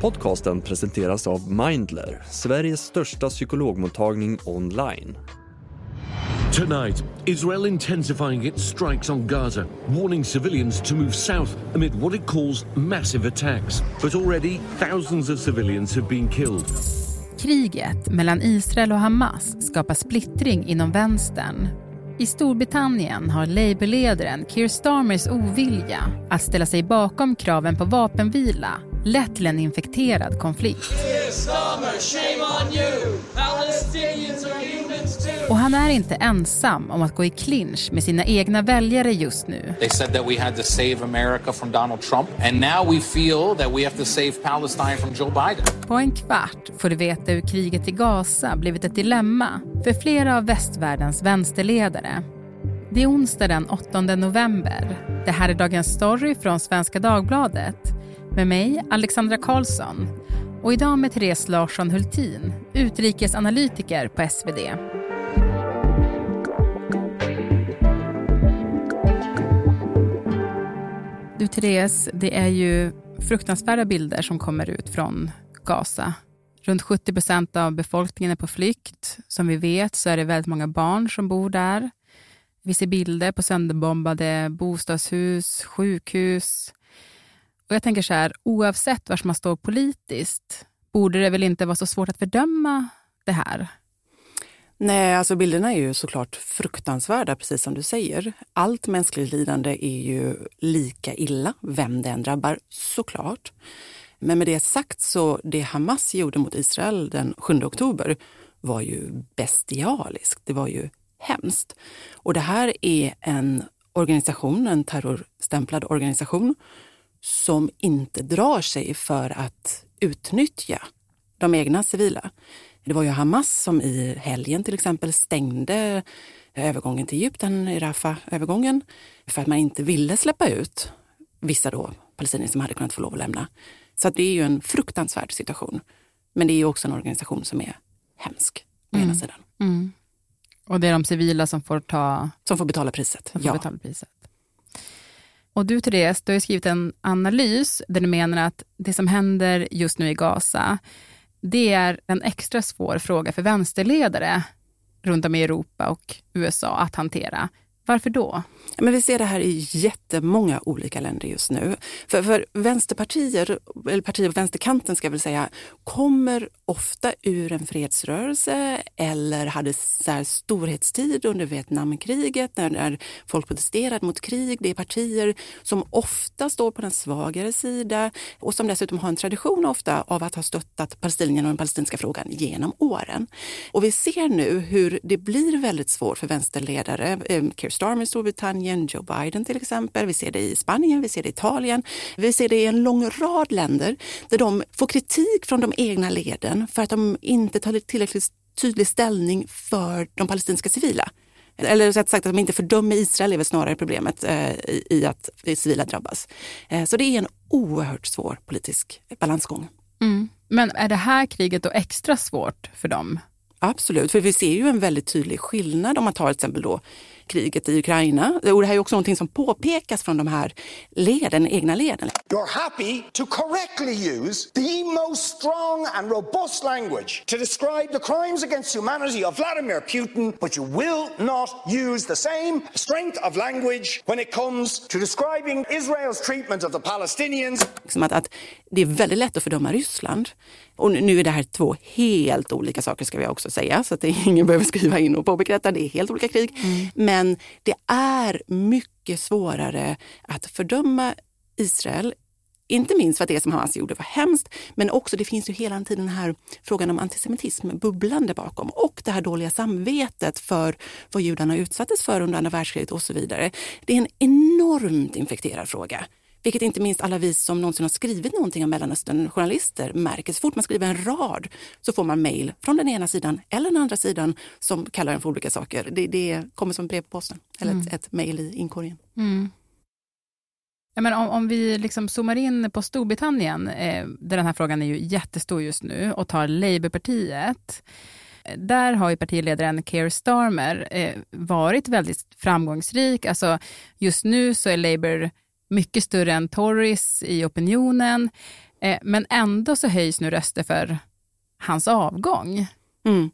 Podcasten presenteras av Mindler, Sveriges största psykologmottagning online. Tonight, Israel intensifying its strikes on Gaza, warning civilians to move south amid what it calls massive attacks. But already, thousands of civilians have been killed. Kriget mellan Israel och Hamas skapar splittring inom vänstern. I Storbritannien har Labourledaren Keir Starmers ovilja att ställa sig bakom kraven på vapenvila lett till en infekterad konflikt. Och han är inte ensam om att gå i clinch med sina egna väljare just nu. They said that we had to save America from Donald Trump and now we feel that we have to save Palestine from Joe Biden. På en kvart får du veta hur kriget i Gaza blivit ett dilemma för flera av västvärldens vänsterledare. Det är onsdag den 8 november. Det här är Dagens Story från Svenska Dagbladet med mig, Alexandra Karlsson. Och idag med Therese Larsson Hultin, utrikesanalytiker på SvD. Du Therese, det är ju fruktansvärda bilder som kommer ut från Gaza. Runt 70 procent av befolkningen är på flykt. Som vi vet så är det väldigt många barn som bor där. Vi ser bilder på sönderbombade bostadshus, sjukhus. Och jag tänker så här, oavsett var man står politiskt borde det väl inte vara så svårt att fördöma det här? Nej, alltså bilderna är ju såklart fruktansvärda, precis som du säger. Allt mänskligt lidande är ju lika illa, vem det än drabbar, såklart. Men med det sagt så, det Hamas gjorde mot Israel den 7 oktober var ju bestialiskt. Det var ju hemskt. Och det här är en organisation, en terrorstämplad organisation som inte drar sig för att utnyttja de egna civila. Det var ju Hamas som i helgen till exempel stängde övergången till Egypten, i Rafah-övergången, för att man inte ville släppa ut vissa då palestinier som hade kunnat få lov att lämna. Så det är ju en fruktansvärd situation. Men det är ju också en organisation som är hemsk å mm. ena sidan. Mm. Och det är de civila som får ta... Som får betala priset. Som får ja. betala priset. Och du Therese, du har skrivit en analys där du menar att det som händer just nu i Gaza, det är en extra svår fråga för vänsterledare runt om i Europa och USA att hantera. Varför då? Men vi ser det här i jättemånga olika länder just nu. För, för vänsterpartier, eller partier på vänsterkanten ska jag väl säga, kommer ofta ur en fredsrörelse eller hade så här storhetstid under Vietnamkriget när, när folk protesterade mot krig. Det är partier som ofta står på den svagare sida och som dessutom har en tradition ofta av att ha stöttat palestinierna och den palestinska frågan genom åren. Och vi ser nu hur det blir väldigt svårt för vänsterledare, eh, Keir Starmer i Storbritannien, Joe Biden till exempel. Vi ser det i Spanien, vi ser det i Italien. Vi ser det i en lång rad länder där de får kritik från de egna leden för att de inte tar tillräckligt tydlig ställning för de palestinska civila. Eller rätt sagt att de inte fördömer Israel är väl snarare problemet eh, i att det civila drabbas. Eh, så det är en oerhört svår politisk balansgång. Mm. Men är det här kriget då extra svårt för dem? Absolut, för vi ser ju en väldigt tydlig skillnad om man tar till exempel då kriget i Ukraina. Och det här är också någonting som påpekas från de här leden, egna leden. You're happy to correctly use the most strong and robust language to describe the crimes against humanity of Vladimir Putin, but you will not use the same strength of language when it comes to describing Israel's treatment of the Palestinians. Som att, att det är väldigt lätt att fördöma Ryssland. Och nu är det här två helt olika saker ska vi också säga, så att ingen behöver skriva in och påpeka Det är helt olika krig. Mm. Men men det är mycket svårare att fördöma Israel inte minst för att det som Hamas gjorde var hemskt, men också det finns ju hela tiden den här frågan om antisemitism bubblande bakom och det här dåliga samvetet för vad judarna utsattes för under andra världskriget och så vidare. Det är en enormt infekterad fråga. Vilket inte minst alla vi som någonsin har skrivit någonting om Mellanöstern, journalister, märker. Så fort man skriver en rad så får man mejl från den ena sidan eller den andra sidan som kallar den för olika saker. Det, det kommer som brev på posten eller mm. ett, ett mejl i inkorgen. Mm. Ja, men om, om vi liksom zoomar in på Storbritannien, eh, där den här frågan är ju jättestor just nu, och tar Labourpartiet. Där har ju partiledaren Keir Starmer eh, varit väldigt framgångsrik. Alltså, just nu så är Labour mycket större än Tories i opinionen. Eh, men ändå så höjs nu röster för hans avgång. Mm.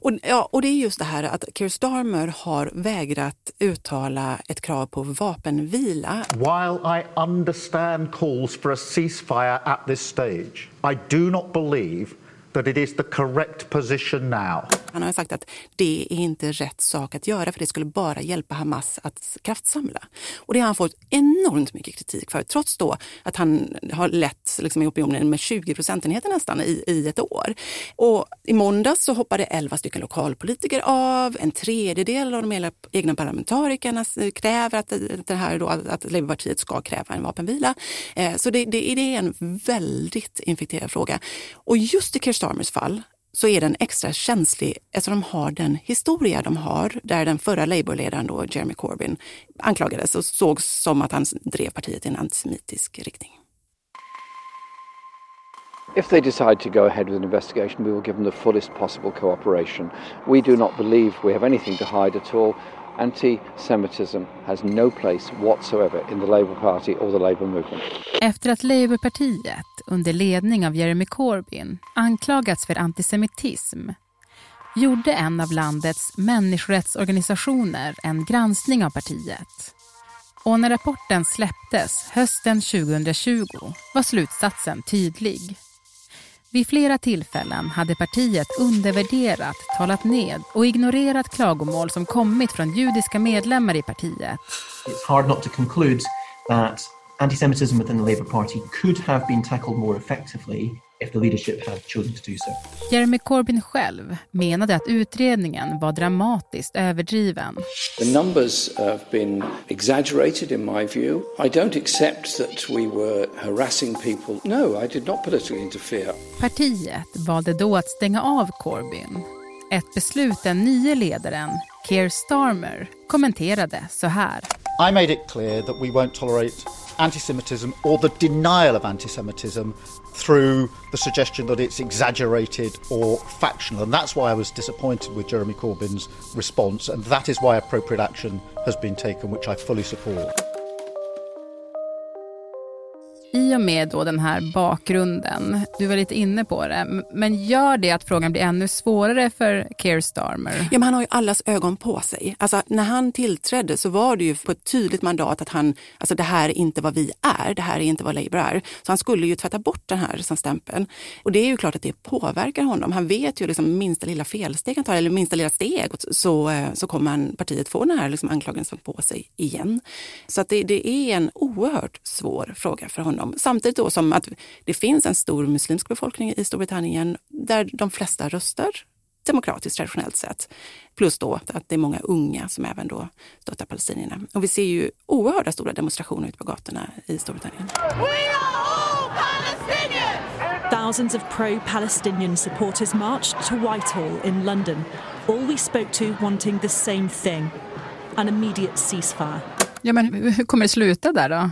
Och, ja, och det är just det här att Keir Starmer har vägrat uttala ett krav på vapenvila. While I understand calls for a ceasefire at this stage, I do not believe that it is the correct position now. Han har sagt att det är inte rätt sak att göra för det skulle bara hjälpa Hamas att kraftsamla. Och det har han fått enormt mycket kritik för, trots då att han har lett liksom, i opinionen med 20 procentenheter nästan i, i ett år. Och i måndags så hoppade 11 stycken lokalpolitiker av, en tredjedel av de egna parlamentarikerna kräver att, det här då, att Labourpartiet ska kräva en vapenvila. Eh, så det, det, det är en väldigt infekterad fråga. Och just i Kirsten Starmers fall så är den extra känslig eftersom de har den historia de har där den förra Labourledaren då, Jeremy Corbyn anklagades och sågs som att han drev partiet i en antisemitisk riktning. If they decide to go ahead with an investigation, we will give them the fullest possible cooperation. We do not believe we have anything to hide at all. Anti-Semitism has no place whatsoever in the Labour Party or the Labour movement. Efter att Labourpartiet under ledning av Jeremy Corbyn anklagats för antisemitism gjorde en av landets människorättsorganisationer en granskning av partiet. Och när rapporten släpptes hösten 2020 var slutsatsen tydlig. Vid flera tillfällen hade partiet undervärderat, talat ned och ignorerat klagomål som kommit från judiska medlemmar i partiet. It's hard not to conclude that antisemitism within the Labour Party could have been tackled more effectively if the leadership had chosen to do so. Jeremy Corbyn själv menade att utredningen var dramatiskt överdriven. The numbers have been exaggerated in my view. I don't accept that we were harassing people. No, I did not politically interfere. Partiet valde då att stänga av Corbyn. Ett beslut den nye ledaren, Keir Starmer, kommenterade så här. I made it clear that we won't tolerate anti-Semitism or the denial of anti-Semitism through the suggestion that it's exaggerated or factional. And that's why I was disappointed with Jeremy Corbyn's response. And that is why appropriate action has been taken, which I fully support. I och med då den här bakgrunden, du var lite inne på det, men gör det att frågan blir ännu svårare för Keir Starmer? Ja, men han har ju allas ögon på sig. Alltså, när han tillträdde så var det ju på ett tydligt mandat att han, alltså det här är inte vad vi är, det här är inte vad Labour är. Så han skulle ju tvätta bort den här som stämpeln. Och det är ju klart att det påverkar honom. Han vet ju liksom minsta lilla felsteg han tar, eller minsta lilla steg, så, så kommer han, partiet få den här liksom anklagelsen på sig igen. Så att det, det är en oerhört svår fråga för honom. Samtidigt då som att det finns en stor muslimsk befolkning i Storbritannien där de flesta röstar demokratiskt traditionellt sett. Plus då att det är många unga som även då stöttar palestinierna. Och vi ser ju oerhörda stora demonstrationer ute på gatorna i Storbritannien. Thousands of pro-Palestinian supporters marched to Whitehall in London, all we spoke to wanting the same thing, an immediate ceasefire. Ja, men hur kommer det sluta där då?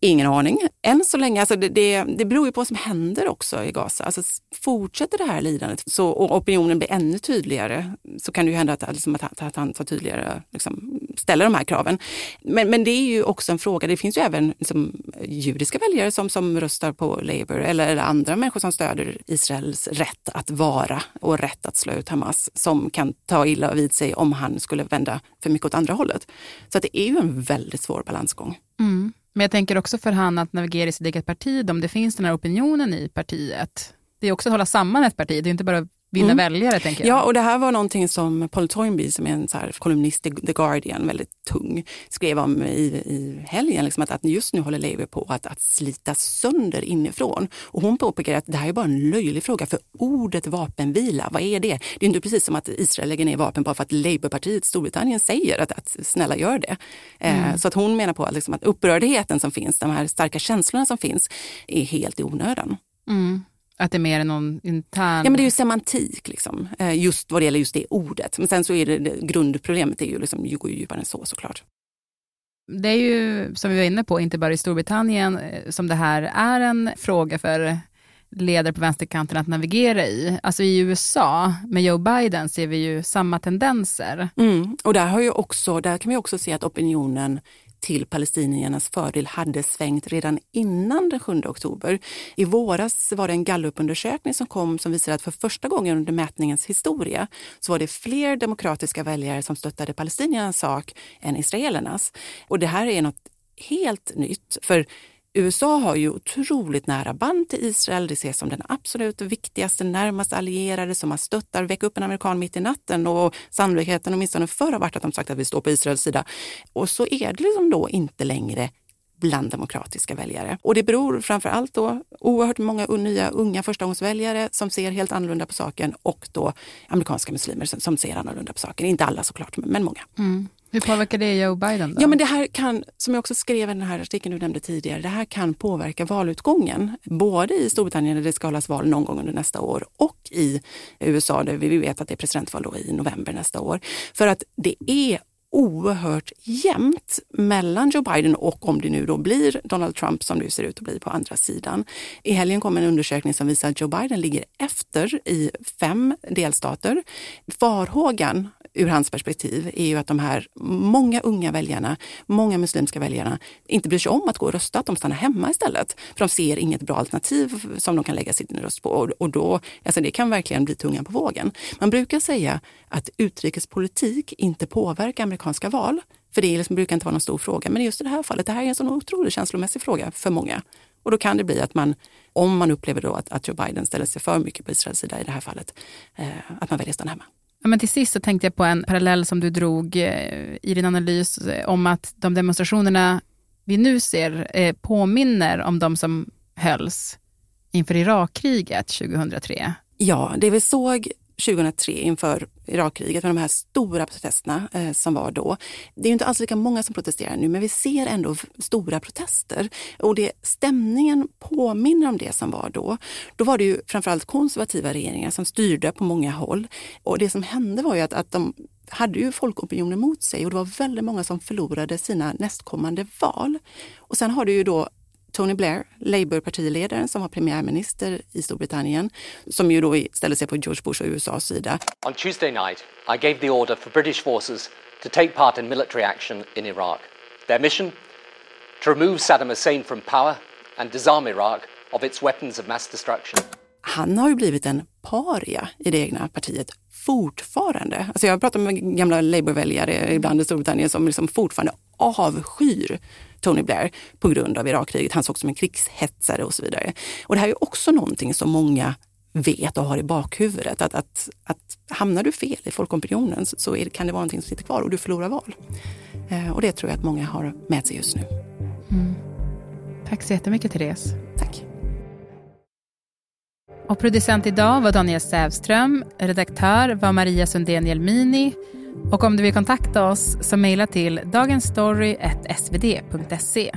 Ingen aning. Än så länge, alltså det, det, det beror ju på vad som händer också i Gaza. Alltså fortsätter det här lidandet så, och opinionen blir ännu tydligare så kan det ju hända att, liksom, att, att han tar tydligare, liksom, ställer de här kraven. Men, men det är ju också en fråga, det finns ju även liksom, judiska väljare som, som röstar på Labour eller, eller andra människor som stöder Israels rätt att vara och rätt att slå ut Hamas som kan ta illa vid sig om han skulle vända för mycket åt andra hållet. Så att det är ju en väldigt svår balansgång. Mm. Men jag tänker också för han att navigera i sitt eget parti, om det finns den här opinionen i partiet. Det är också att hålla samman ett parti, det är inte bara att vinna mm. väljare. tänker jag. Ja, och det här var någonting som Paul Toynbee, som är en så kolumnist i The Guardian, väldigt tung, skrev om i, i helgen. Liksom att, att just nu håller Labour på att, att slita sönder inifrån. Och hon påpekar att det här är bara en löjlig fråga, för ordet vapenvila, vad är det? Det är inte precis som att Israel lägger ner vapen bara för att Labourpartiet Storbritannien säger att, att snälla gör det. Eh, mm. Eh, så att hon menar på att, liksom, att upprördheten som finns, de här starka känslorna som finns, är helt i onödan. Mm. Att det är mer någon intern... Ja men det är ju semantik liksom, eh, just vad det gäller just det ordet. Men sen så är det, det grundproblemet är ju liksom, går ju djupare än så såklart. Det är ju, som vi var inne på, inte bara i Storbritannien eh, som det här är en fråga för ledare på vänsterkanten att navigera i. Alltså i USA med Joe Biden ser vi ju samma tendenser. Mm. Och där, har ju också, där kan vi också se att opinionen till palestiniernas fördel hade svängt redan innan den 7 oktober. I våras var det en gallupundersökning som kom som visade att för första gången under mätningens historia så var det fler demokratiska väljare som stöttade palestiniernas sak än israelernas. Och det här är något helt nytt. För USA har ju otroligt nära band till Israel. Det ses som den absolut viktigaste, närmaste allierade som man stöttar. Väck upp en amerikan mitt i natten och sannolikheten åtminstone förr har varit att de sagt att vi står på Israels sida. Och så är det liksom då inte längre bland demokratiska väljare. Och det beror framför allt då oerhört många nya unga förstagångsväljare som ser helt annorlunda på saken och då amerikanska muslimer som ser annorlunda på saken. Inte alla såklart, men många. Mm. Hur påverkar det Joe Biden? Då? Ja, men det här kan, som jag också skrev i den här artikeln du nämnde tidigare, det här kan påverka valutgången. Både i Storbritannien där det ska hållas val någon gång under nästa år och i USA där vi vet att det är presidentval då i november nästa år. För att det är oerhört jämnt mellan Joe Biden och om det nu då blir Donald Trump som det ser ut att bli på andra sidan. I helgen kom en undersökning som visar att Joe Biden ligger efter i fem delstater. Farhågan ur hans perspektiv är ju att de här många unga väljarna, många muslimska väljarna, inte bryr sig om att gå och rösta, att de stannar hemma istället. För de ser inget bra alternativ som de kan lägga sin röst på. Och då, alltså det kan verkligen bli tungan på vågen. Man brukar säga att utrikespolitik inte påverkar amerikanska val. För det liksom brukar inte vara någon stor fråga. Men just i det här fallet, det här är en sån otroligt känslomässig fråga för många. Och då kan det bli att man, om man upplever då att, att Joe Biden ställer sig för mycket på Israels sida i det här fallet, eh, att man väljer att stanna hemma. Ja, men till sist så tänkte jag på en parallell som du drog eh, i din analys eh, om att de demonstrationerna vi nu ser eh, påminner om de som hölls inför Irakkriget 2003. Ja, det vi såg 2003 inför Irakkriget med de här stora protesterna eh, som var då. Det är inte alls lika många som protesterar nu men vi ser ändå stora protester och det, stämningen påminner om det som var då. Då var det ju framförallt konservativa regeringar som styrde på många håll och det som hände var ju att, att de hade ju folkopinionen mot sig och det var väldigt många som förlorade sina nästkommande val. Och sen har du ju då Tony Blair, Labour-partiledaren som var premiärminister i Storbritannien, som ju då ställde sig på George Bush och USAs sida. On Tuesday night, I gave the order for British forces to take part in military action in Iraq. Their mission? To remove Saddam Hussein from power and disarm Iraq of its weapons of mass destruction. Han har ju blivit en paria i det egna partiet fortfarande. Alltså jag pratar med gamla Labour-väljare ibland i Storbritannien som liksom fortfarande avskyr Tony Blair på grund av Irakkriget. Han sågs som en krigshetsare och så vidare. Och det här är också någonting som många vet och har i bakhuvudet. Att, att, att hamnar du fel i folkopinionen så är, kan det vara någonting som sitter kvar och du förlorar val. Eh, och det tror jag att många har med sig just nu. Mm. Tack så jättemycket Therese. Tack. Och producent idag var Daniel Sävström, redaktör var Maria Sundén Jelmini och om du vill kontakta oss så mejla till dagensstory.svd.se.